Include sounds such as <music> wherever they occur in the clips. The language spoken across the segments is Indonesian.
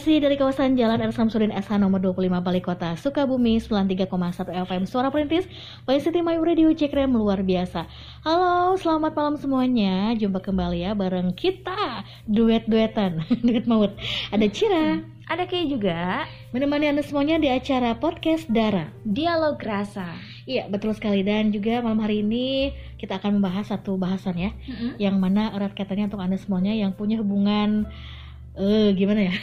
Masih dari kawasan Jalan R. Samsudin SH nomor 25 Balik Kota Sukabumi 93,1 FM Suara Perintis Voice City My Radio Cekrem luar biasa. Halo selamat malam semuanya. Jumpa kembali ya bareng kita Duet-duetan <laughs> Duet maut. Ada Cira. Ada Kay juga. Menemani anda semuanya di acara Podcast Dara. Dialog Rasa. Iya betul sekali. Dan juga malam hari ini kita akan membahas satu bahasan ya mm-hmm. Yang mana erat katanya untuk anda semuanya yang punya hubungan Eh, gimana ya?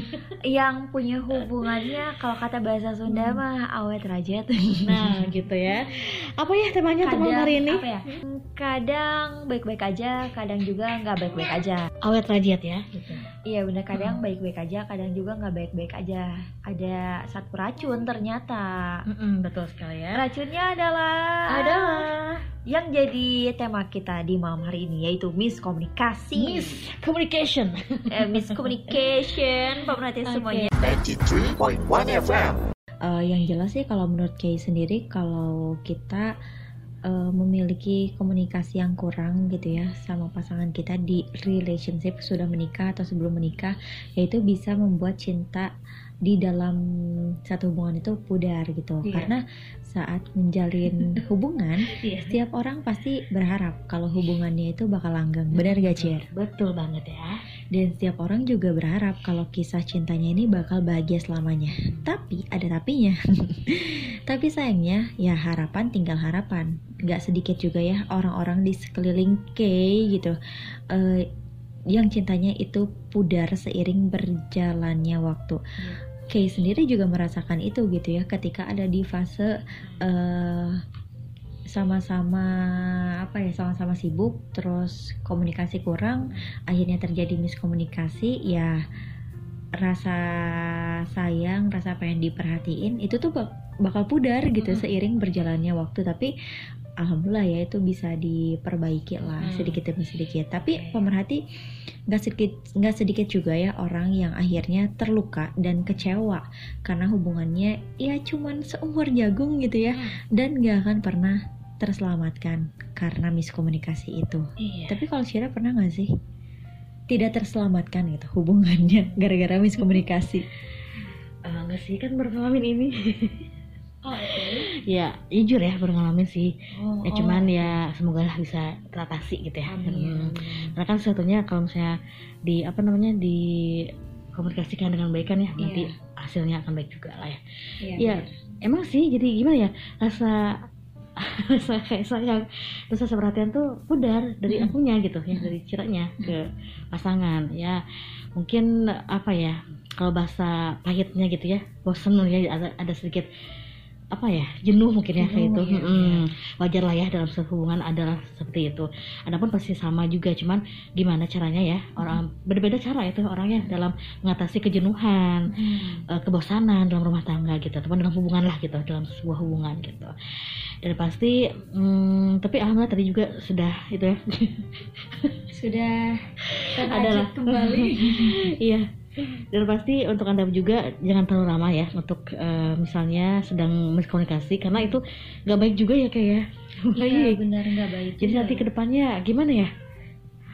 <laughs> yang punya hubungannya kalau kata bahasa Sunda mah awet rajat. Nah, gitu ya. Apa ya temanya untuk malam hari ini? Apa ya? Kadang baik-baik aja, kadang juga nggak baik-baik aja. Awet rajat ya. Gitu. Iya benar, kadang baik-baik aja, kadang juga nggak baik-baik aja. Ada satu racun ternyata. Mm-mm, betul sekali ya. Racunnya adalah Adalah yang jadi tema kita di malam hari ini yaitu miskomunikasi. miscommunication. <laughs> eh, miscommunication, pemerhati Oke. semuanya. 93.1 FM. Eh, yang jelas sih kalau menurut Kay sendiri kalau kita eh, memiliki komunikasi yang kurang gitu ya sama pasangan kita di relationship sudah menikah atau sebelum menikah yaitu bisa membuat cinta di dalam satu hubungan itu pudar gitu Iya. karena saat menjalin <laughs> hubungan Iya. setiap orang pasti berharap kalau hubungannya itu bakal langgeng benar gak Cir? Betul banget ya. Dan setiap orang juga berharap kalau kisah cintanya ini bakal bahagia selamanya. Tapi ada tapinya. <laughs> Tapi sayangnya ya harapan tinggal harapan. Gak sedikit juga ya orang-orang di sekeliling Kay gitu. eh, yang cintanya itu pudar seiring berjalannya waktu. Kay sendiri juga merasakan itu gitu ya ketika ada di fase eh, sama-sama apa ya sama-sama sibuk terus komunikasi kurang akhirnya terjadi miskomunikasi ya rasa sayang rasa pengen diperhatiin itu tuh bak- bakal pudar gitu Mm-mm. seiring berjalannya waktu tapi alhamdulillah ya itu bisa diperbaiki lah Hmm. sedikit demi sedikit tapi pemerhati nggak sedikit nggak sedikit juga ya orang yang akhirnya terluka dan kecewa karena hubungannya ya cuman seumur jagung gitu ya dan nggak akan pernah terselamatkan karena miskomunikasi itu. Iya. Tapi kalau Syira pernah nggak sih tidak terselamatkan gitu hubungannya <laughs> gara-gara miskomunikasi? Eh, enggak sih kan baru ngalamin ini. <laughs> Oh, ya, jujur ya baru ngalamin sih. Oh, Ya cuman ya semoga lah bisa teratasi gitu ya. Hmm. Karena kan sebetulnya kalau misalnya di apa namanya di komunikasikan dengan baik kan ya nanti Iya. hasilnya akan baik juga lah ya. Iya. Iya, emang sih jadi gimana ya rasa <laughs> rasa kayak sayang rasa perhatian tuh pudar dari Mm. akunya gitu ya dari ciranya ke pasangan ya mungkin apa ya kalau bahasa pahitnya gitu ya bosen ya ada, ada sedikit apa ya jenuh mungkin ya kayak itu iya, Mm-mm. wajar lah ya dalam hubungan adalah seperti itu. Adapun pasti sama juga cuman gimana caranya ya orang berbeda cara itu orangnya dalam mengatasi kejenuhan Hmm. kebosanan dalam rumah tangga gitu ataupun dalam hubungan lah gitu dalam sebuah hubungan gitu. Dan pasti hmm, tapi alhamdulillah tadi juga sudah itu ya. Sudah <laughs> adalah <laughs> iya dan pasti untuk anda juga jangan terlalu lama ya untuk eh, misalnya sedang miskomunikasi karena itu nggak baik juga ya kayak ya. Iya baik. benar nggak baik. jadi nanti ke depannya gimana ya?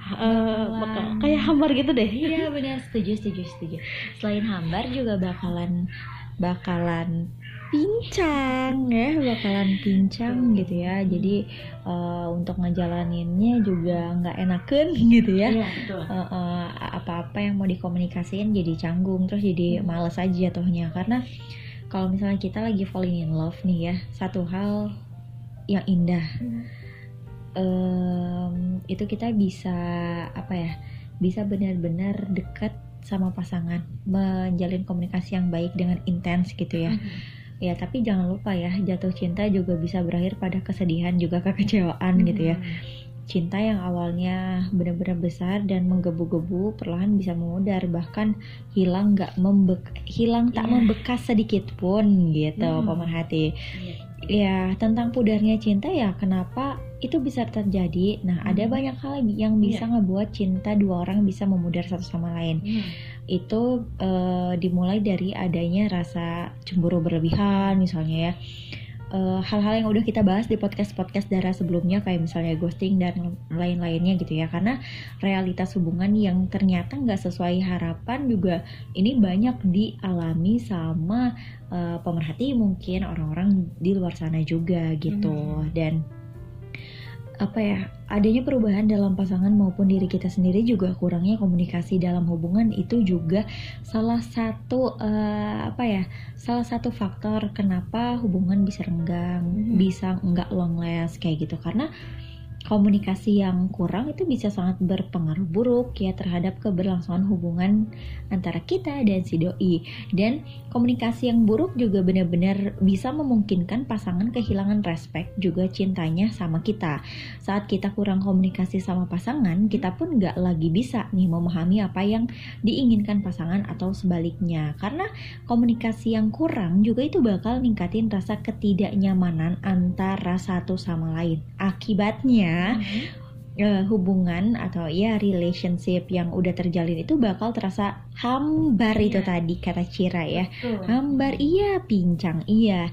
Eh, Bakalan- bakal kayak hambar gitu deh. Iya benar. Setuju setuju setuju. Selain hambar juga bakalan bakalan pincang ya bakalan pincang gitu ya. Jadi eh, untuk ngejalaninnya juga nggak enakan <laughs> gitu ya. Iya, betul. Eh, eh, apa-apa yang mau dikomunikasiin jadi canggung terus jadi males aja jatuhnya karena kalau misalnya kita lagi falling in love nih ya satu hal yang indah em, itu kita bisa apa ya bisa benar-benar dekat sama pasangan menjalin komunikasi yang baik dengan intens gitu ya ya tapi jangan lupa ya jatuh cinta juga bisa berakhir pada kesedihan juga <laughs> kekecewaan gitu ya cinta yang awalnya benar-benar besar dan menggebu-gebu perlahan bisa memudar bahkan hilang nggak membek hilang tak Iya. membekas sedikit pun gitu Hmm. pemerhati Iya. ya tentang pudarnya cinta ya kenapa itu bisa terjadi. Nah, ada Hmm. banyak hal yang bisa ngebuat cinta dua orang bisa memudar satu sama lain. Itu eh, dimulai dari adanya rasa cemburu berlebihan, misalnya ya. Eh, hal-hal yang udah kita bahas di podcast-podcast darah sebelumnya kayak misalnya ghosting dan lain-lainnya gitu ya karena realitas hubungan yang ternyata nggak sesuai harapan juga ini banyak dialami sama eh, pemerhati mungkin orang-orang di luar sana juga gitu dan apa ya adanya perubahan dalam pasangan maupun diri kita sendiri juga kurangnya komunikasi dalam hubungan itu juga salah satu eh, apa ya salah satu faktor kenapa hubungan bisa renggang Mhm. bisa nggak long last kayak gitu karena komunikasi yang kurang itu bisa sangat berpengaruh buruk ya terhadap keberlangsungan hubungan antara kita dan si doi. Dan komunikasi yang buruk juga benar-benar bisa memungkinkan pasangan kehilangan respect juga cintanya sama kita. Saat kita kurang komunikasi sama pasangan kita pun nggak lagi bisa nih memahami apa yang diinginkan pasangan atau sebaliknya. Karena komunikasi yang kurang juga itu bakal ningkatin rasa ketidaknyamanan antara satu sama lain. Akibatnya eh, hubungan atau ya relationship yang udah terjalin itu bakal terasa hambar itu Iya. tadi kata Cira ya. Hambar iya pincang iya.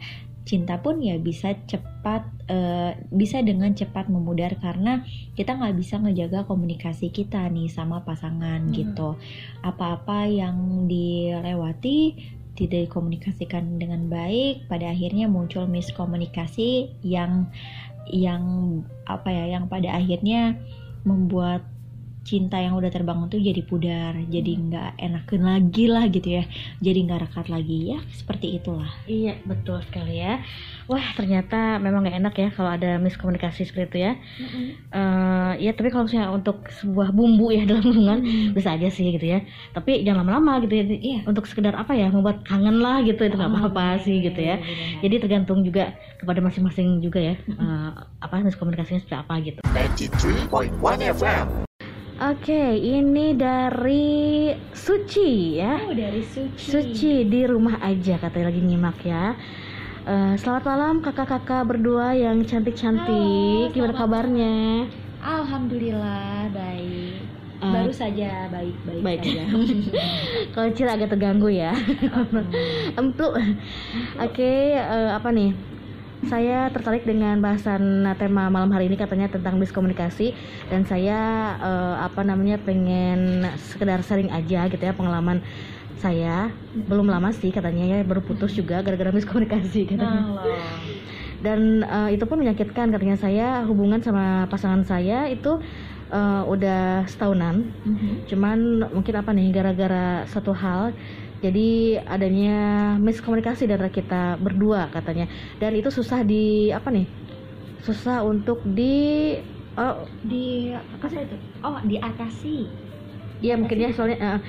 Cinta pun ya bisa cepat eh, bisa dengan cepat memudar karena kita nggak bisa ngejaga komunikasi kita nih sama pasangan Hmm. gitu. Apa-apa yang dilewati tidak dikomunikasikan dengan baik pada akhirnya muncul miskomunikasi yang yang apa ya yang pada akhirnya membuat cinta yang udah terbangun tuh jadi pudar jadi nggak enakan lagi lah gitu ya jadi nggak rekat lagi ya seperti itulah Iya betul sekali ya. Wah ternyata memang nggak enak ya kalau ada miskomunikasi seperti itu ya. Eh, ya tapi kalau misalnya untuk sebuah bumbu ya <laughs> dalam hubungan bisa aja sih gitu ya. Tapi jangan lama-lama gitu ya. Iya. Untuk sekedar apa ya membuat kangen lah gitu itu nggak Oh, apa-apa sih gitu ya. Jadi tergantung juga kepada masing-masing juga ya eh, apa miskomunikasinya seperti apa gitu. 93.1 FM. Oke ini dari Suci ya. oh dari suci Suci di rumah aja katanya lagi nyimak ya. Eh, selamat malam kakak-kakak berdua yang cantik-cantik. Gimana kabarnya? alhamdulillah baik Eh, baru saja baik baik, saja <laughs> Kalau Cil agak terganggu ya. Empuk. Oke, eh, apa nih? Saya tertarik dengan bahasan tema malam hari ini katanya tentang miskomunikasi dan saya eh, apa namanya pengen sekedar sharing aja gitu ya pengalaman saya belum lama sih katanya ya baru putus juga gara-gara miskomunikasi <laughs> katanya. Dan eh, itu pun menyakitkan katanya saya hubungan sama pasangan saya itu eh, udah setahunan Mhm. cuman mungkin apa nih gara-gara satu hal jadi adanya miskomunikasi dari kita berdua katanya. Dan itu susah di apa nih? Susah untuk di oh di apa sih itu? Oh diatasi. Ya mungkin ya soalnya eh,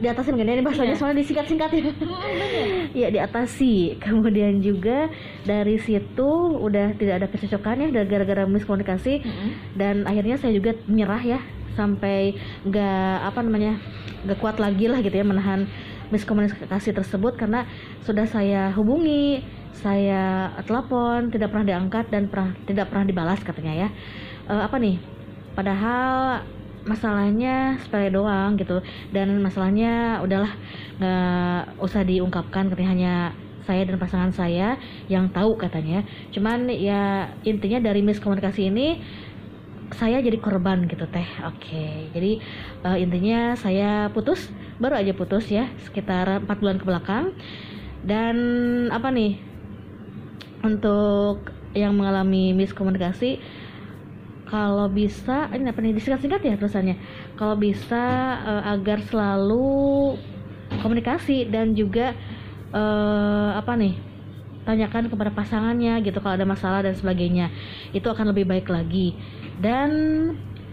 di atasnya mungkin ya, ini bahasanya Iya. soalnya disingkat-singkat <laughs> ya ya diatasi. Kemudian juga dari situ udah tidak ada kecocokan ya dari gara-gara miskomunikasi. Dan akhirnya saya juga menyerah ya sampai nggak apa namanya nggak kuat lagi lah gitu ya menahan miskomunikasi tersebut karena sudah saya hubungi saya telepon tidak pernah diangkat dan pernah tidak pernah dibalas katanya ya. Eh, apa nih? Padahal masalahnya sepele doang gitu dan masalahnya udahlah nggak usah diungkapkan katanya hanya saya dan pasangan saya yang tahu katanya. Cuman ya intinya dari miskomunikasi ini saya jadi korban gitu teh. Oke jadi eh, intinya saya putus baru aja putus ya sekitar empat bulan ke belakang. Dan apa nih untuk yang mengalami miskomunikasi kalau bisa ini apa nih disingkat-singkat ya tulisannya. Kalau bisa eh, agar selalu komunikasi dan juga eh, apa nih tanyakan kepada pasangannya gitu kalau ada masalah dan sebagainya. Itu akan lebih baik lagi. Dan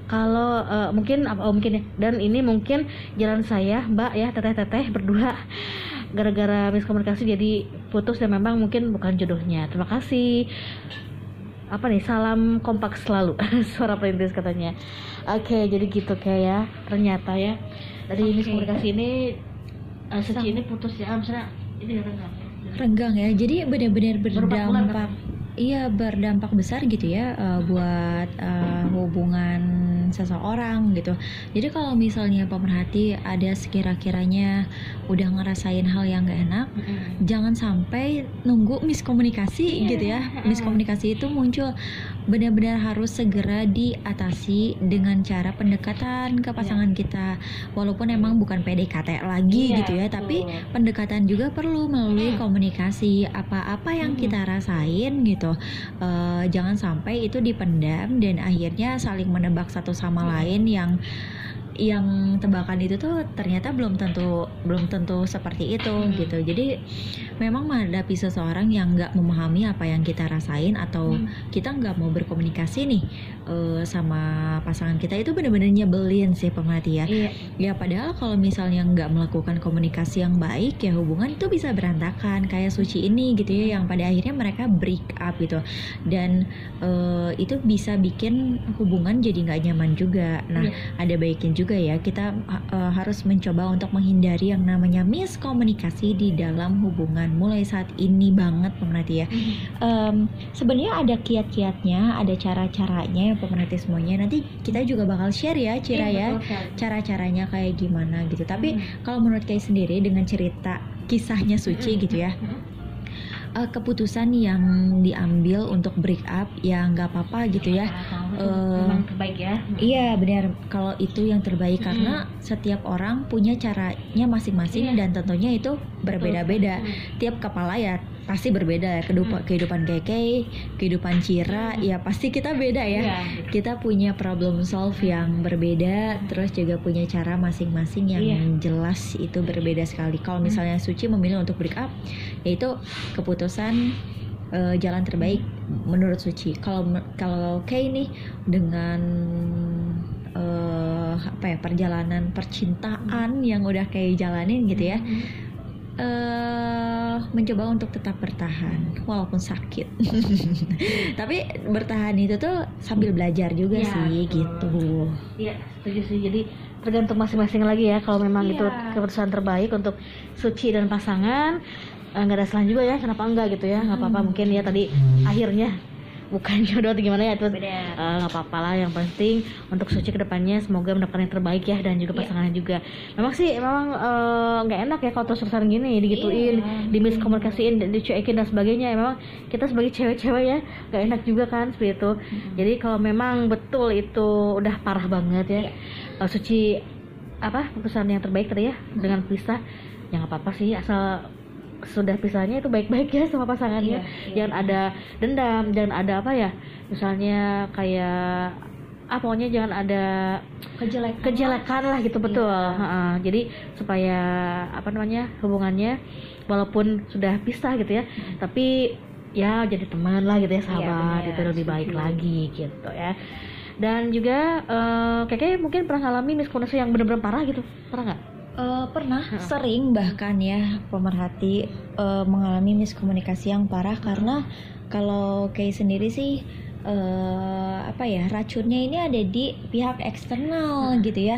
kalau eh, mungkin oh, mungkin ya. Dan ini mungkin jalan saya mbak ya teteh-teteh berdua. <laughs> Gara-gara miskomunikasi jadi putus dan memang mungkin bukan jodohnya. Terima kasih. Apa nih salam kompak selalu <laughs> suara perintis katanya. Oke jadi gitu kayak ya ternyata ya. Dari Oke. miskomunikasi ini Suci ini putus ya misalnya ini ya renggang ya jadi benar-benar berdampak iya berdampak besar gitu ya uh, buat uh, hubungan seseorang gitu. Jadi kalau misalnya pemerhati ada sekira-kiranya udah ngerasain hal yang gak enak, Mm-mm. jangan sampai nunggu miskomunikasi Iya. gitu ya. Miskomunikasi itu muncul benar-benar harus segera diatasi dengan cara pendekatan ke pasangan kita. Walaupun emang bukan PDKT lagi Iya, gitu ya, betul. tapi pendekatan juga perlu melalui Mm. komunikasi apa-apa yang Mm. kita rasain gitu Eh, jangan sampai itu dipendam dan akhirnya saling menebak satu sama Mm. lain yang yang tebakan itu tuh ternyata belum tentu belum tentu seperti itu Mm. gitu jadi memang menghadapi seseorang yang nggak memahami apa yang kita rasain atau Mm. kita nggak mau berkomunikasi nih eh, sama pasangan kita itu bener-bener nyebelin sih pemerhati ya Iya. Ya padahal kalau misalnya nggak melakukan komunikasi yang baik ya hubungan itu bisa berantakan kayak suci ini gitu ya yang pada akhirnya mereka break up gitu dan eh, itu bisa bikin hubungan jadi nggak nyaman juga. Nah Iya. ada baiknya juga ya kita eh, harus mencoba untuk menghindari yang namanya miskomunikasi di dalam hubungan mulai saat ini banget pemerhati ya. Em, Sebenarnya ada kiat-kiatnya, ada cara-caranya ya pemerhati semuanya. Nanti kita juga bakal share ya Cira Iya, ya betul cara-caranya kayak gimana gitu. Tapi Mm. kalau menurut Kay sendiri dengan cerita kisahnya Suci Mm. gitu ya, Mm. Eh, keputusan yang diambil untuk break up ya nggak apa-apa gitu ya. Eh, memang terbaik ya. Iya benar kalau itu yang terbaik Mm. karena setiap orang punya caranya masing-masing Iya. dan tentunya itu berbeda-beda. Tiap kepala ya pasti berbeda ya kehidupan Mm. kehidupan Keke, kehidupan Cira Mm. ya pasti kita beda ya. Iya. Kita punya problem solve yang berbeda, terus juga punya cara masing-masing yang Iya. jelas itu berbeda sekali. Kalau misalnya Suci memilih untuk break up, yaitu keputusan eh, jalan terbaik menurut Suci. Kalau kalau Kay nih dengan eh, apa ya perjalanan percintaan yang udah kayak jalanin gitu ya, Mm. Eh mencoba untuk tetap bertahan walaupun sakit. <laughs> Tapi bertahan itu tuh sambil belajar juga Iya, sih betul. gitu. Iya, setuju sih. Jadi tergantung masing-masing lagi ya kalau memang Iya. itu keputusan terbaik untuk Suci dan pasangan eh, nggak ada salah juga ya kenapa enggak gitu ya nggak apa-apa mungkin ya tadi akhirnya bukan <laughs> jodoh atau gimana ya terus eh, nggak apa-apa lah. Yang penting untuk Suci ke depannya semoga mendapatkan yang terbaik ya dan juga Iya. pasangannya juga. Memang sih memang eh, nggak enak ya kalau terus-terusan gini digituin Iya. dimiskomunikasiin dicuekin dan sebagainya. Memang kita sebagai cewek-cewek ya nggak enak juga kan seperti itu. Jadi kalau memang betul itu udah parah banget ya Iya. eh, Suci apa keputusan yang terbaik tadi ya dengan pisah ya nggak apa-apa sih. Asal sudah pisahnya itu baik-baik ya sama pasangannya Iya, iya. jangan ada dendam jangan ada apa ya misalnya kayak ah pokoknya jangan ada Kejelekan. kejelekan lah gitu betul Iya. Ha-ha. jadi supaya apa namanya hubungannya walaupun sudah pisah gitu ya tapi ya jadi teman lah gitu ya sahabat benar, itu lebih baik setuju. lagi gitu ya dan juga eh kakek mungkin pernah ngalami miskomunikasi yang benar-benar parah gitu pernah nggak Eh, pernah Ha. sering bahkan ya pemerhati eh, mengalami miskomunikasi yang parah karena kalau Kay sendiri sih eh, apa ya racunnya ini ada di pihak eksternal gitu ya.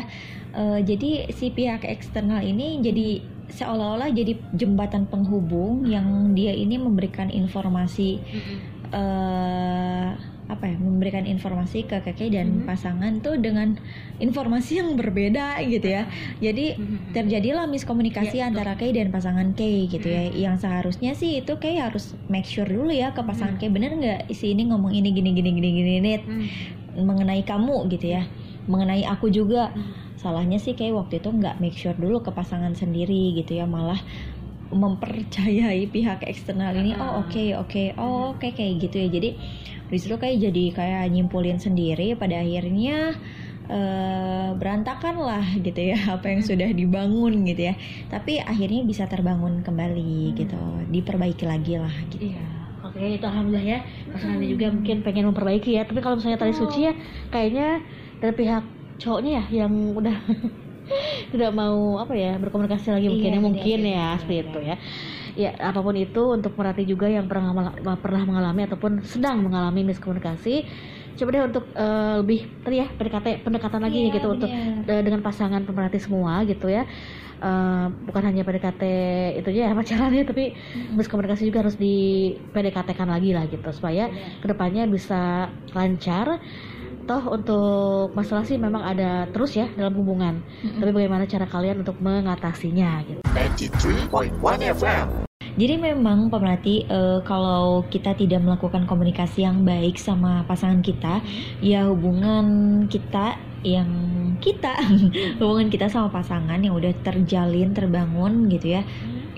Eh, jadi si pihak eksternal ini jadi seolah-olah jadi jembatan penghubung yang dia ini memberikan informasi apa ya memberikan informasi ke kakek dan Mhm. pasangan tuh dengan informasi yang berbeda gitu ya. Jadi terjadilah miskomunikasi betul. antara Kay dan pasangan Kay gitu ya. Yang seharusnya sih itu Kay harus make sure dulu ya ke pasangan Kay bener nggak si ini ngomong ini gini gini gini gini Nit, mengenai kamu gitu ya. Mengenai aku juga. Salahnya sih Kay waktu itu nggak make sure dulu ke pasangan sendiri gitu ya. Malah mempercayai pihak eksternal ini oh oke oke oh oke kayak gitu ya. Jadi di situ kayak jadi kayak nyimpulin sendiri pada akhirnya eh, berantakan lah gitu ya apa yang sudah dibangun gitu ya. Tapi akhirnya bisa terbangun kembali gitu diperbaiki lagi lah gitu. Iya. Oke, itu alhamdulillah ya. Pasangannya juga mungkin pengen memperbaiki ya. Tapi kalau misalnya tadi Suci ya, kayaknya dari pihak cowoknya ya yang udah <laughs> tidak mau apa ya berkomunikasi lagi mungkin Iya, ya tidak, mungkin tidak, ya seperti itu ya. Ya apa pun itu untuk merhati juga yang pernah pernah mengalami ataupun sedang mengalami miskomunikasi coba deh untuk eh, lebih tadi ya PDKT pendekatan lagi Iya, gitu untuk bener. eh, dengan pasangan pemerhati semua gitu ya. Eh, bukan hanya PDKT itu aja ya pacarannya tapi miskomunikasi juga harus di PDKT kan lagi lah gitu supaya ke depannya bisa lancar toh untuk masalah sih memang ada terus ya dalam hubungan. Tapi bagaimana cara kalian untuk mengatasinya gitu. 93.1 FM. Jadi memang pemerhati eh, kalau kita tidak melakukan komunikasi yang baik sama pasangan kita, ya hubungan kita yang kita <laughs> hubungan kita sama pasangan yang udah terjalin terbangun gitu ya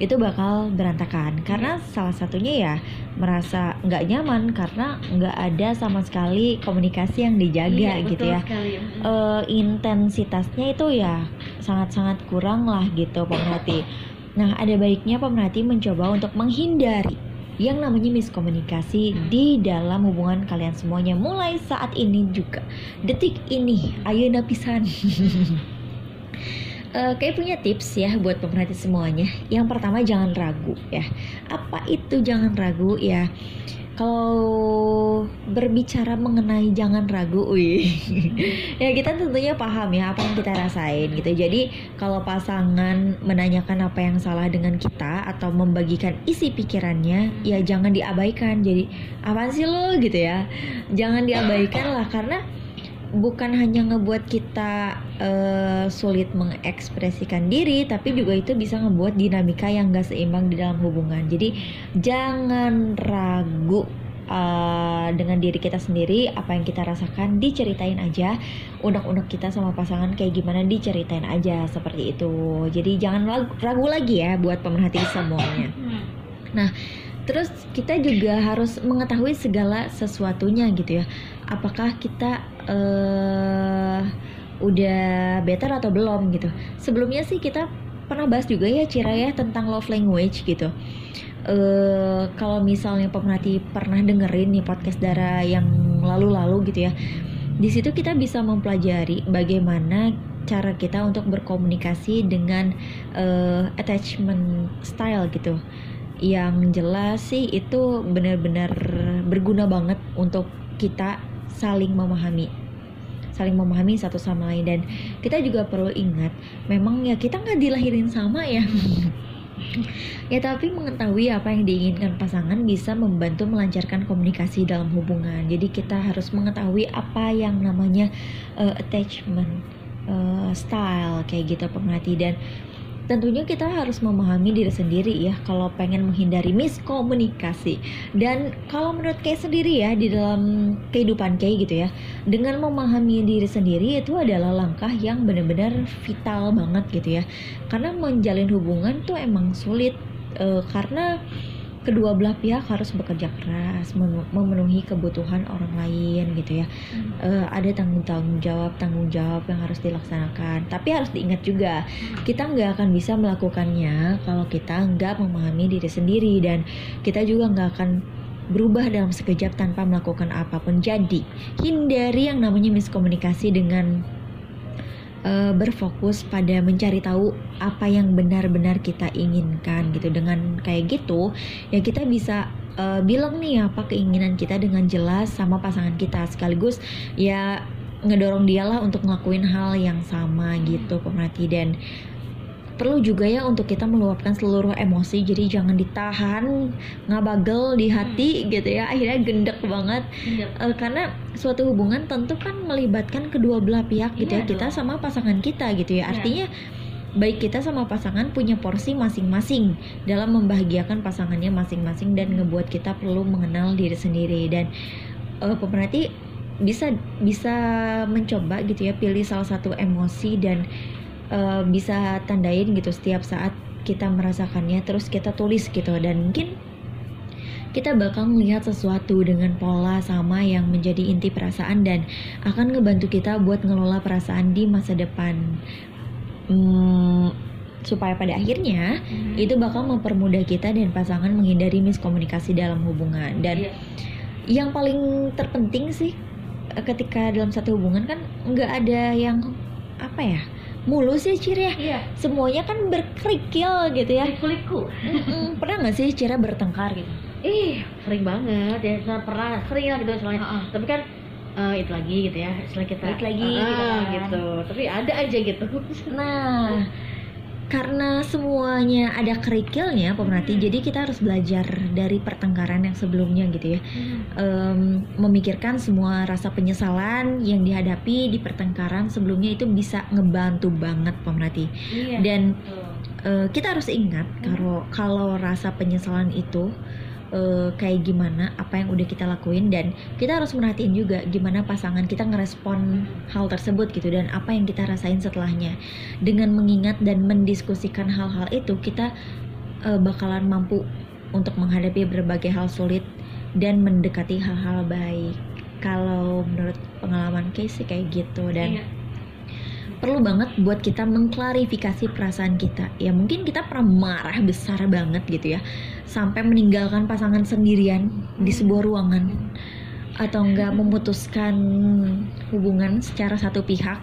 itu bakal berantakan. Karena salah satunya ya merasa nggak nyaman karena nggak ada sama sekali komunikasi yang dijaga gitu ya. eh, intensitasnya itu ya sangat-sangat kurang lah gitu pemerhati. Nah, ada baiknya pemerhati mencoba untuk menghindari yang namanya miskomunikasi di dalam hubungan kalian semuanya. Mulai saat ini juga. Detik ini, ayo napisan. <laughs> Eh, kayak punya tips ya buat pemerhati semuanya. Yang pertama jangan ragu ya. Apa itu jangan ragu ya? Kalau berbicara mengenai jangan ragu, wih, <laughs> ya kita tentunya paham ya apa yang kita rasain gitu. Jadi kalau pasangan menanyakan apa yang salah dengan kita atau membagikan isi pikirannya, ya jangan diabaikan. Jadi apa sih lo gitu ya? Jangan diabaikan lah karena bukan hanya ngebuat kita eh, sulit mengekspresikan diri, tapi juga itu bisa ngebuat dinamika yang gak seimbang di dalam hubungan. Jadi jangan ragu eh, dengan diri kita sendiri, apa yang kita rasakan diceritain aja. Unek-unek kita sama pasangan kayak gimana diceritain aja seperti itu. Jadi jangan ragu, ragu lagi ya buat pemerhati semuanya. Nah, terus kita juga harus mengetahui segala sesuatunya gitu ya. Apakah kita eh udah better atau belum gitu. Sebelumnya sih kita pernah bahas juga ya Cira ya tentang love language gitu. Eh kalau misalnya pemerhati pernah dengerin nih podcast Dara yang lalu-lalu gitu ya. Di situ kita bisa mempelajari bagaimana cara kita untuk berkomunikasi dengan eh, attachment style gitu yang jelas sih itu benar-benar berguna banget untuk kita saling memahami. Saling memahami satu sama lain. Dan kita juga perlu ingat memang ya kita nggak dilahirin sama ya. <laughs> Ya tapi mengetahui apa yang diinginkan pasangan bisa membantu melancarkan komunikasi dalam hubungan. Jadi kita harus mengetahui apa yang namanya eh, attachment eh, style kayak gitu pemerhati dan tentunya kita harus memahami diri sendiri ya kalau pengen menghindari miskomunikasi. Dan kalau menurut Kay sendiri ya di dalam kehidupan Kay gitu ya dengan memahami diri sendiri itu adalah langkah yang benar-benar vital banget gitu ya. Karena menjalin hubungan tuh emang sulit eh, karena kedua belah pihak harus bekerja keras mem- memenuhi kebutuhan orang lain gitu ya. Eh, ada tanggung tanggung jawab tanggung jawab yang harus dilaksanakan. Tapi harus diingat juga kita nggak akan bisa melakukannya kalau kita nggak memahami diri sendiri dan kita juga nggak akan berubah dalam sekejap tanpa melakukan apa pun. Jadi hindari yang namanya miskomunikasi dengan eh, berfokus pada mencari tahu apa yang benar-benar kita inginkan gitu. Dengan kayak gitu ya kita bisa eh, bilang nih apa keinginan kita dengan jelas sama pasangan kita. Sekaligus ya ngedorong dialah untuk ngelakuin hal yang sama gitu pemerhati. Dan perlu juga ya untuk kita meluapkan seluruh emosi. Jadi jangan ditahan ngabagel di hati gitu ya. Akhirnya gendek banget. Eh, karena suatu hubungan tentu kan melibatkan kedua belah pihak gitu ya. Iya kita sama pasangan kita gitu ya. Iya. artinya baik kita sama pasangan punya porsi masing-masing dalam membahagiakan pasangannya masing-masing dan ngebuat kita perlu mengenal diri sendiri. Dan eh, pemerhati bisa bisa mencoba gitu ya pilih salah satu emosi dan eh, bisa tandain gitu setiap saat kita merasakannya terus kita tulis gitu dan mungkin kita bakal melihat sesuatu dengan pola sama yang menjadi inti perasaan dan akan ngebantu kita buat ngelola perasaan di masa depan. Hmm, supaya pada akhirnya itu bakal mempermudah kita dan pasangan menghindari miskomunikasi dalam hubungan dan Iya. yang paling terpenting sih eh, ketika dalam satu hubungan kan nggak ada yang apa ya mulus ya Cira ya? Iya, semuanya kan berkerikil gitu ya? Kuliku. Pernah nggak sih Cira bertengkar gitu? Ih, sering banget ya. Nah, pernah sering lah gitu soalnya. Tapi kan eh, itu lagi gitu ya. Setelah kita Balik lagi, Ah, gitu kan. gitu. Tapi ada aja gitu. Nah, karena semuanya ada kerikilnya pemerhati, jadi kita harus belajar dari pertengkaran yang sebelumnya gitu ya. Em, memikirkan semua rasa penyesalan yang dihadapi di pertengkaran sebelumnya itu bisa ngebantu banget pemerhati. iya Dan eh, kita harus ingat kalau kalau rasa penyesalan itu eh, kayak gimana apa yang udah kita lakuin dan kita harus merhatiin juga gimana pasangan kita ngerespon hal tersebut gitu dan apa yang kita rasain setelahnya dengan mengingat dan mendiskusikan hal-hal itu kita eh, bakalan mampu untuk menghadapi berbagai hal sulit dan mendekati hal-hal baik kalau menurut pengalaman case sih kayak gitu dan Iya. perlu banget buat kita mengklarifikasi perasaan kita. Ya mungkin kita pernah marah besar banget gitu ya, sampai meninggalkan pasangan sendirian di sebuah ruangan atau enggak memutuskan hubungan secara satu pihak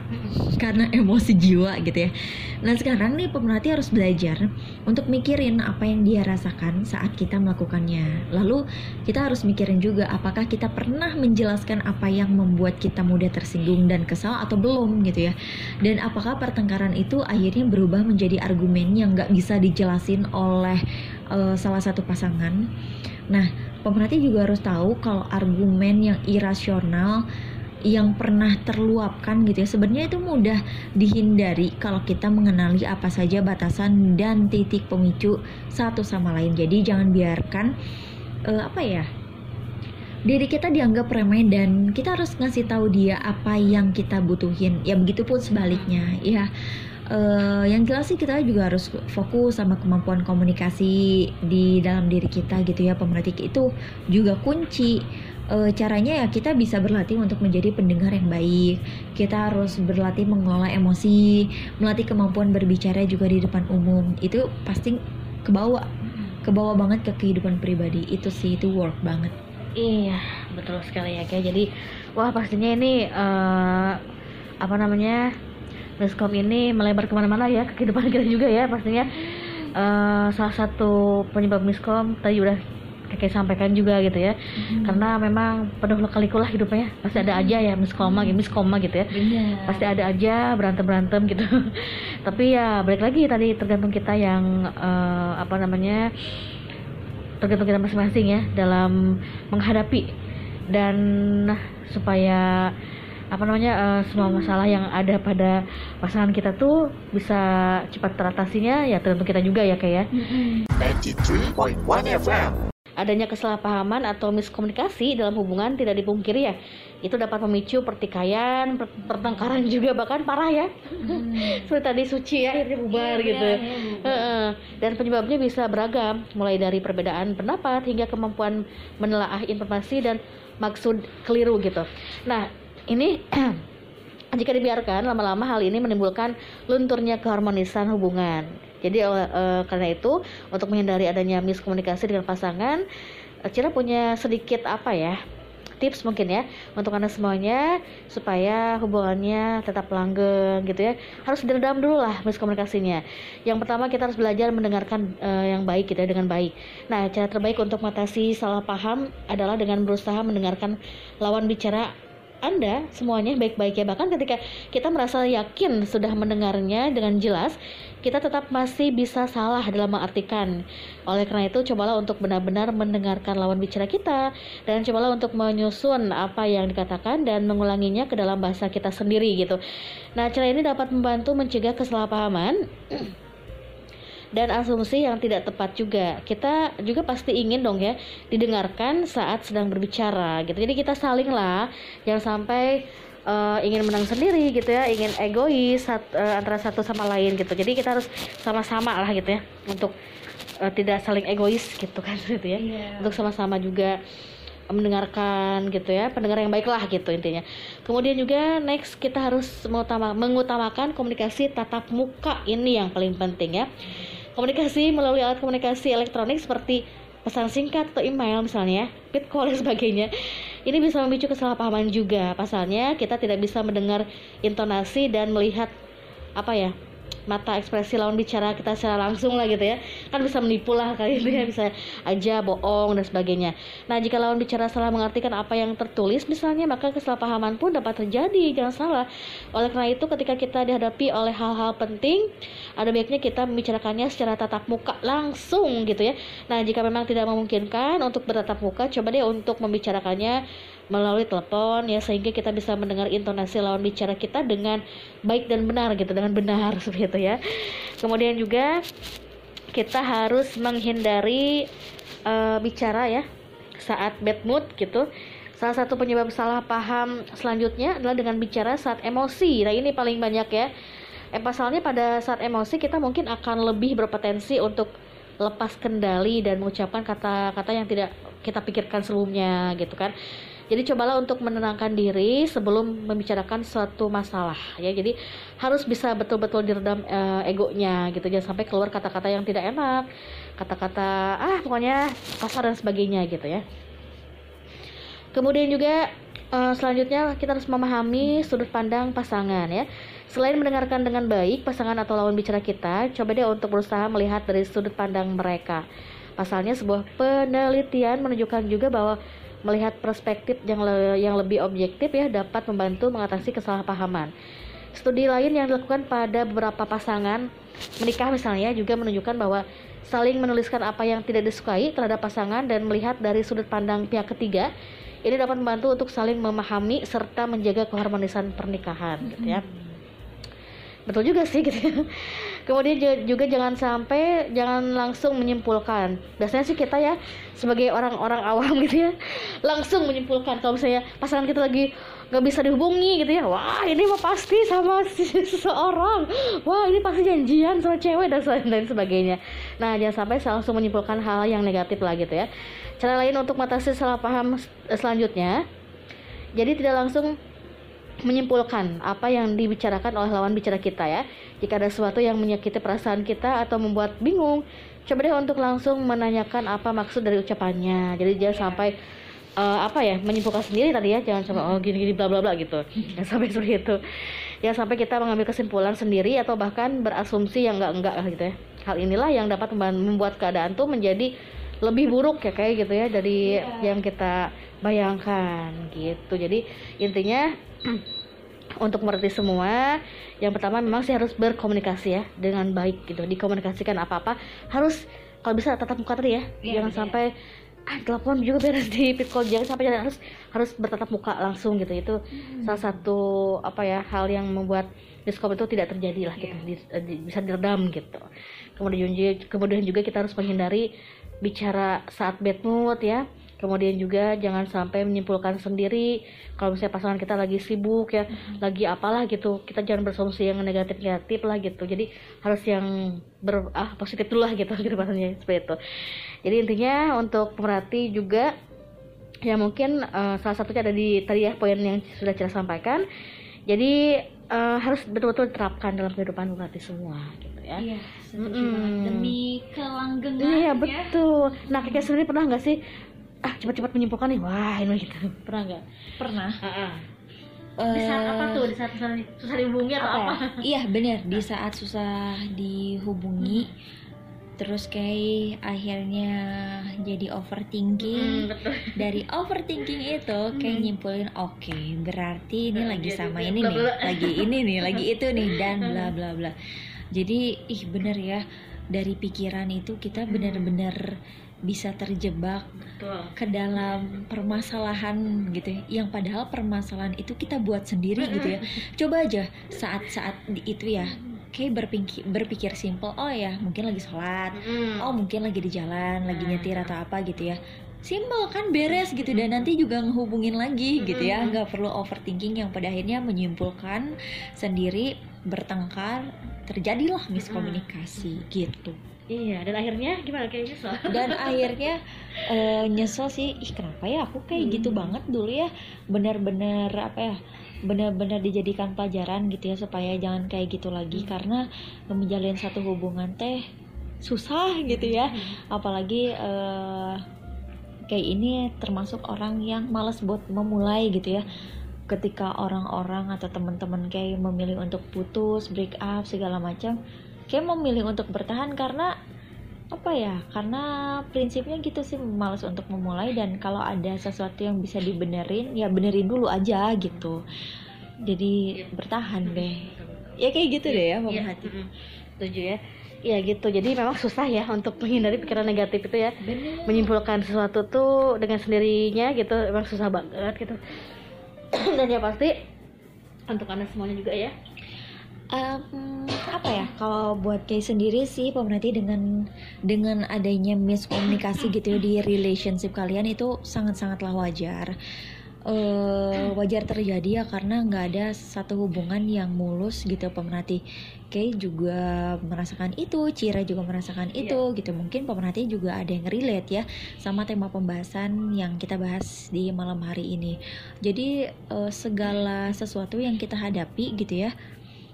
karena <laughs> emosi jiwa gitu ya. Nah sekarang nih pemerhati harus belajar untuk mikirin apa yang dia rasakan saat kita melakukannya. Lalu kita harus mikirin juga apakah kita pernah menjelaskan apa yang membuat kita mudah tersinggung dan kesal atau belum gitu ya. Dan apakah pertengkaran itu akhirnya berubah menjadi argumen yang nggak bisa dijelasin oleh eh, salah satu pasangan. Nah pemerhati juga harus tahu kalau argumen yang irasional yang pernah terluapkan gitu ya sebenarnya itu mudah dihindari kalau kita mengenali apa saja batasan dan titik pemicu satu sama lain. Jadi jangan biarkan eh, apa ya diri kita dianggap remeh dan kita harus ngasih tahu dia apa yang kita butuhin. Ya begitupun sebaliknya ya Eh, yang jelas sih kita juga harus fokus sama kemampuan komunikasi di dalam diri kita gitu ya pemerhati. Itu juga kunci. Eh, caranya ya kita bisa berlatih untuk menjadi pendengar yang baik. Kita harus berlatih mengelola emosi melatih kemampuan berbicara juga di depan umum. Itu pasti kebawa kebawa banget ke kehidupan pribadi. Itu sih itu work banget. Iya, betul sekali ya kayak jadi wah pastinya ini eh, apa namanya miskom ini melebar ke mana-mana ya ke kehidupan kita juga ya pastinya. Eh, salah satu penyebab miskom tadi udah kakek sampaikan juga gitu ya. Karena memang penuh lika-liku lah hidupnya. Pasti ada aja ya miskoma gitu miskoma gitu ya. Pasti ada aja berantem berantem gitu. <laughs> Tapi ya balik lagi tadi tergantung kita yang eh, apa namanya tergantung kita masing-masing ya dalam menghadapi. Dan supaya apa namanya eh, semua masalah yang ada pada pasangan kita tuh bisa cepat teratasinya ya tergantung kita juga ya kayak 93.1 FM. adanya kesalahpahaman atau miskomunikasi dalam hubungan tidak dipungkiri ya itu dapat memicu pertikaian per- pertengkaran juga bahkan parah ya. Seperti tadi suci ya akhirnya bubar gitu. Heeh. dan penyebabnya bisa beragam mulai dari perbedaan pendapat hingga kemampuan menelaah informasi dan maksud keliru gitu. Nah ini <clears throat> jika dibiarkan lama-lama hal ini menimbulkan lunturnya keharmonisan hubungan. Jadi eh, karena itu untuk menghindari adanya miskomunikasi dengan pasangan eh, Cira punya sedikit apa ya tips mungkin ya untuk anda semuanya supaya hubungannya tetap langgeng gitu ya. Harus diredam dulu lah miskomunikasinya. Yang pertama kita harus belajar mendengarkan eh, yang baik gitu ya dengan baik. Nah cara terbaik untuk mengatasi salah paham adalah dengan berusaha mendengarkan lawan bicara anda semuanya baik-baik ya. Bahkan ketika kita merasa yakin sudah mendengarnya dengan jelas kita tetap masih bisa salah dalam mengartikan. Oleh karena itu cobalah untuk benar-benar mendengarkan lawan bicara kita dan cobalah untuk menyusun apa yang dikatakan dan mengulanginya ke dalam bahasa kita sendiri gitu. Nah cara ini dapat membantu mencegah kesalahpahaman <clears throat> dan asumsi yang tidak tepat juga. Kita juga pasti ingin dong ya didengarkan saat sedang berbicara gitu. Jadi kita saling lah, jangan sampai eh, ingin menang sendiri gitu ya, ingin egois sat- eh, antara satu sama lain gitu. Jadi kita harus sama-sama lah gitu ya untuk eh, tidak saling egois gitu kan <laughs> gitu ya. Untuk sama-sama juga mendengarkan gitu ya pendengar yang baik lah gitu intinya kemudian juga next kita harus mengutama, mengutamakan komunikasi tatap muka ini yang paling penting ya komunikasi melalui alat komunikasi elektronik seperti pesan singkat atau email misalnya ya, pit call dan sebagainya. Ini bisa memicu kesalahpahaman juga. Pasalnya kita tidak bisa mendengar intonasi dan melihat apa ya mata ekspresi lawan bicara kita secara langsung lah gitu ya. Kan bisa menipu lah kali itu ya bisa aja bohong dan sebagainya. Nah jika lawan bicara salah mengartikan apa yang tertulis misalnya maka kesalahpahaman pun dapat terjadi jangan salah. Oleh karena itu ketika kita dihadapi oleh hal-hal penting ada baiknya kita membicarakannya secara tatap muka langsung gitu ya. Nah jika memang tidak memungkinkan untuk bertatap muka coba deh untuk membicarakannya melalui telepon ya sehingga kita bisa mendengar intonasi lawan bicara kita dengan baik dan benar gitu dengan benar <laughs> seperti itu ya. Kemudian juga kita harus menghindari uh, bicara ya saat bad mood gitu. Salah satu penyebab salah paham selanjutnya adalah dengan bicara saat emosi. Nah ini paling banyak ya. Eh, pasalnya pada saat emosi kita mungkin akan lebih berpotensi untuk lepas kendali dan mengucapkan kata-kata yang tidak kita pikirkan sebelumnya gitu kan jadi cobalah untuk menenangkan diri sebelum membicarakan suatu masalah ya. Jadi harus bisa betul-betul diredam uh, egonya gitu jangan sampai keluar kata-kata yang tidak enak, kata-kata ah pokoknya kasar dan sebagainya gitu ya. Kemudian juga uh, selanjutnya kita harus memahami sudut pandang pasangan ya. Selain mendengarkan dengan baik pasangan atau lawan bicara kita, coba deh untuk berusaha melihat dari sudut pandang mereka. Pasalnya sebuah penelitian menunjukkan juga bahwa melihat perspektif yang le yang lebih objektif ya dapat membantu mengatasi kesalahpahaman. Studi lain yang dilakukan pada beberapa pasangan menikah misalnya juga menunjukkan bahwa saling menuliskan apa yang tidak disukai terhadap pasangan dan melihat dari sudut pandang pihak ketiga ini dapat membantu untuk saling memahami serta menjaga keharmonisan pernikahan gitu ya. Betul juga sih gitu. Ya. Kemudian juga jangan sampai jangan langsung menyimpulkan. Biasanya sih kita ya sebagai orang-orang awam gitu ya langsung menyimpulkan. Kalau misalnya pasangan kita lagi nggak bisa dihubungi gitu ya wah ini mah pasti sama <laughs> seseorang. Wah ini pasti janjian sama cewek dan lain sebagainya. Nah jangan sampai langsung menyimpulkan hal yang negatif lah gitu ya. Cara lain untuk mengatasi salah paham selanjutnya jadi tidak langsung menyimpulkan apa yang dibicarakan oleh lawan bicara kita ya. Jika ada sesuatu yang menyakiti perasaan kita atau membuat bingung, coba deh untuk langsung menanyakan apa maksud dari ucapannya. Jadi jangan sampai uh, apa ya menyimpulkan sendiri tadi ya, jangan sampai oh gini-gini bla bla bla gitu. <laughs> Jangan sampai seperti itu. Jangan sampai kita mengambil kesimpulan sendiri atau bahkan berasumsi yang enggak-enggak gitu ya. Hal inilah yang dapat membuat keadaan tuh menjadi lebih buruk ya kayak gitu ya dari yeah. yang kita bayangkan gitu. Jadi intinya <clears throat> untuk mengerti semua yang pertama memang sih harus berkomunikasi ya dengan baik gitu. Dikomunikasikan apa-apa harus kalau bisa tatap muka tadi ya. Yeah, jangan yeah. sampai ah telepon juga beres di <laughs> pit call. Jangan sampai harus harus bertatap muka langsung gitu. Itu hmm. salah satu apa ya hal yang membuat diskom itu tidak terjadi lah gitu. Yeah. di, bisa diredam gitu. Kemudian juga kemudian juga kita harus menghindari bicara saat bad mood ya kemudian juga jangan sampai menyimpulkan sendiri kalau misalnya pasangan kita lagi sibuk ya hmm. lagi apalah gitu. Kita jangan bersolusi yang negatif negatif lah gitu. Jadi harus yang ber ah positif dulu lah gitu <laughs> gitu maksudnya seperti itu. Jadi intinya untuk pemerhati juga ya mungkin uh, salah satunya ada di tadi ya poin yang sudah saya sampaikan. Jadi uh, harus betul-betul diterapkan dalam kehidupan pemerhati semua gitu ya. Iya, mm demi kelanggengan iya ya. betul. Nah kayak sendiri pernah nggak sih ah cepat-cepat menyimpulkan nih wah ini gitu pernah nggak pernah uh -uh. di saat apa tuh di saat susah, susah dihubungi atau apa, apa? Ya? <laughs> iya benar di saat susah dihubungi hmm. terus kayak akhirnya jadi overthinking hmm, betul. dari overthinking itu kayak hmm. nyimpulin oke okay, berarti ini nah, lagi sama ini nih lagi ini nih lagi itu nih dan <laughs> bla bla bla jadi ih bener ya dari pikiran itu kita benar-benar bisa terjebak Betul. ke dalam permasalahan gitu ya. Yang padahal permasalahan itu kita buat sendiri gitu ya. Coba aja saat-saat itu ya. Kayak berpikir berpikir simple oh ya mungkin lagi sholat. Oh mungkin lagi di jalan lagi nyetir atau apa gitu ya. Simple kan beres gitu. Dan nanti juga ngehubungin lagi gitu ya. Nggak perlu overthinking yang pada akhirnya menyimpulkan sendiri bertengkar terjadilah miskomunikasi gitu Iya, dan akhirnya gimana kayak nyesel? <laughs> Dan akhirnya uh, nyesel sih, ih kenapa ya aku kayak hmm. gitu banget dulu ya, benar-benar apa ya, benar-benar dijadikan pelajaran gitu ya supaya jangan kayak gitu lagi hmm. karena menjalin satu hubungan teh susah gitu ya, hmm. apalagi uh, kayak ini termasuk orang yang males buat memulai gitu ya ketika orang-orang atau teman-teman kayak memilih untuk putus, break up segala macam, kayak memilih untuk bertahan karena apa ya? Karena prinsipnya gitu sih males untuk memulai dan kalau ada sesuatu yang bisa dibenerin, ya benerin dulu aja gitu. Jadi bertahan deh. Ya kayak gitu deh ya, Mama Iya, Hati. setuju ya ya gitu jadi memang susah ya untuk menghindari pikiran negatif itu ya menyimpulkan sesuatu tuh dengan sendirinya gitu memang susah banget gitu <clears throat> dan ya pasti untuk anda semuanya juga ya Em, apa ya? Kalau buat Kay sendiri sih pemerhati dengan dengan adanya miskomunikasi gitu ya di relationship kalian itu sangat-sangatlah wajar. Eh wajar terjadi ya karena nggak ada satu hubungan yang mulus gitu pemerhati. Kay juga merasakan itu Cira juga merasakan itu gitu. Mungkin pemerhati juga ada yang relate ya sama tema pembahasan yang kita bahas di malam hari ini. Jadi eh, segala sesuatu yang kita hadapi gitu ya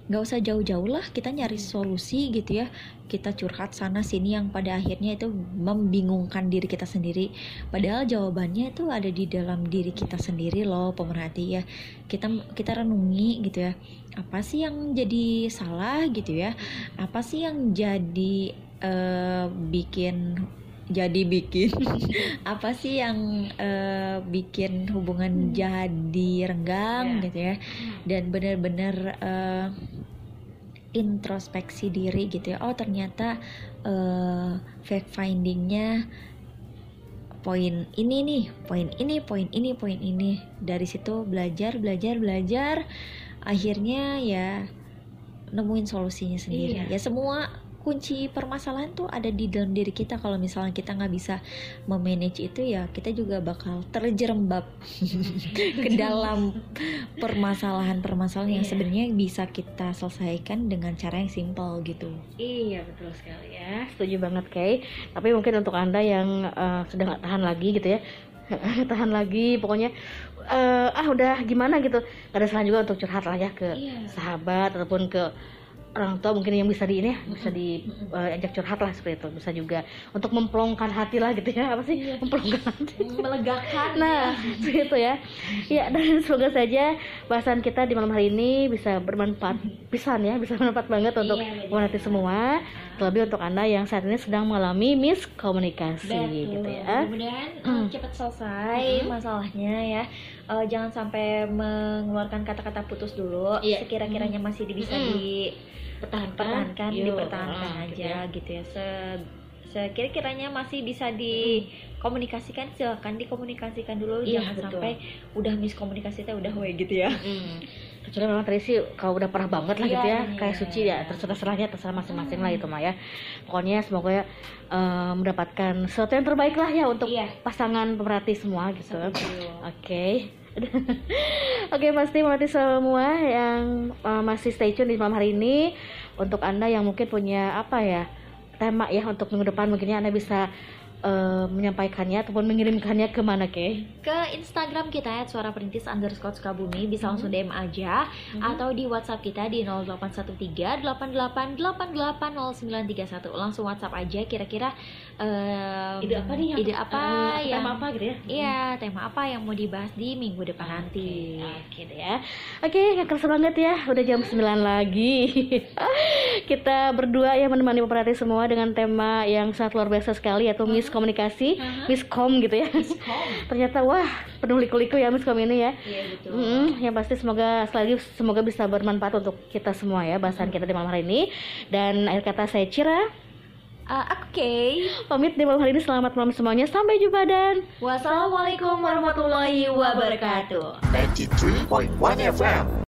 nggak usah jauh-jauh lah kita nyari solusi gitu ya. Kita curhat sana sini yang pada akhirnya itu membingungkan diri kita sendiri. Padahal jawabannya itu ada di dalam diri kita sendiri loh pemerhati ya. Kita kita renungi gitu ya. Apa sih yang jadi salah gitu ya? Apa sih yang jadi eh, bikin jadi bikin <laughs> apa sih yang eh, bikin hubungan jadi renggang Ya. gitu ya? Dan benar-benar eh, introspeksi diri gitu ya. Oh ternyata eh, fact findingnya poin ini nih poin ini poin ini poin ini. Dari situ belajar belajar belajar. Akhirnya ya nemuin solusinya sendiri. Iya. ya semua kunci permasalahan tuh ada di dalam diri kita kalau misalnya kita nggak bisa memanage itu ya kita juga bakal terjerembab <laughs> ke dalam permasalahan-permasalahan yang Iya. sebenarnya bisa kita selesaikan dengan cara yang simple gitu. Iya betul sekali ya, setuju banget Kay. Tapi mungkin untuk anda yang sudah nggak tahan lagi gitu ya, <laughs> tahan lagi, pokoknya eh, ah udah gimana gitu, gak ada salah juga untuk curhat lah ya ke Iya. sahabat ataupun ke orang tua mungkin yang bisa di ini ya, bisa diajak curhat lah seperti itu, bisa juga untuk memplongkan hati lah gitu ya, apa sih memplongkan hati? <laughs> Melegakan. Nah, <laughs> seperti itu ya. Ya, dan <laughs> semoga saja bahasan kita di malam hari ini bisa bermanfaat pisan ya, bisa bermanfaat banget untuk Iya, pemerhati semua, terlebih untuk Anda yang saat ini sedang mengalami miskomunikasi gitu ya. Mudah-mudahan Hmm. uh, cepat selesai Hmm. masalahnya ya. Uh, jangan sampai mengeluarkan kata-kata putus dulu. Iya. Sekira-kiranya masih bisa Hmm. dipertahankan, Yuk, dipertahankan ah, gitu aja gitu ya. Se sekira-kiranya masih bisa dikomunikasikan silakan dikomunikasikan dulu Iya, jangan betul. sampai udah miskomunikasi teh udah we gitu ya. Hmm. Kecuali memang tadi sih kalau udah parah banget lah Iya, gitu ya, iya. kayak suci ya, terserah serahnya terserah masing-masing lah itu mah ya. Pokoknya semoga ya eh, mendapatkan sesuatu yang terbaik lah ya untuk Iya. pasangan pemerhati semua gitu. Oke. <laughs> Oke, pasti pemerhati semua yang uh, masih stay tune di malam hari ini untuk Anda yang mungkin punya apa ya? tema ya untuk minggu depan mungkinnya Anda bisa uh, menyampaikannya ataupun mengirimkannya ke mana ke? ke Instagram kita ya suara perintis underscore Sukabumi. Bisa langsung DM aja. Atau di WhatsApp kita di 0813 88880931 langsung WhatsApp aja kira-kira em, Ide apa nih? yang- ide apa eh, yang tema apa gitu ya? iya tema apa yang mau dibahas di minggu depan nanti Oke deh ya. Oke, nggak kerasa banget ya. Udah jam 9 lagi. <laughs> Kita berdua ya menemani pemerhati semua dengan tema yang sangat luar biasa sekali yaitu miskomunikasi, miskom gitu ya. <laughs> Ternyata wah penuh liku-liku ya miskom ini ya. iya betul Mm, yang pasti semoga sekali lagi semoga bisa bermanfaat untuk kita semua ya bahasan kita di malam hari ini. Dan akhir kata saya Cira Ah, oke. Pamit di malam hari ini. Selamat malam semuanya. Sampai jumpa dan wassalamualaikum warahmatullahi wabarakatuh. 93.1 FM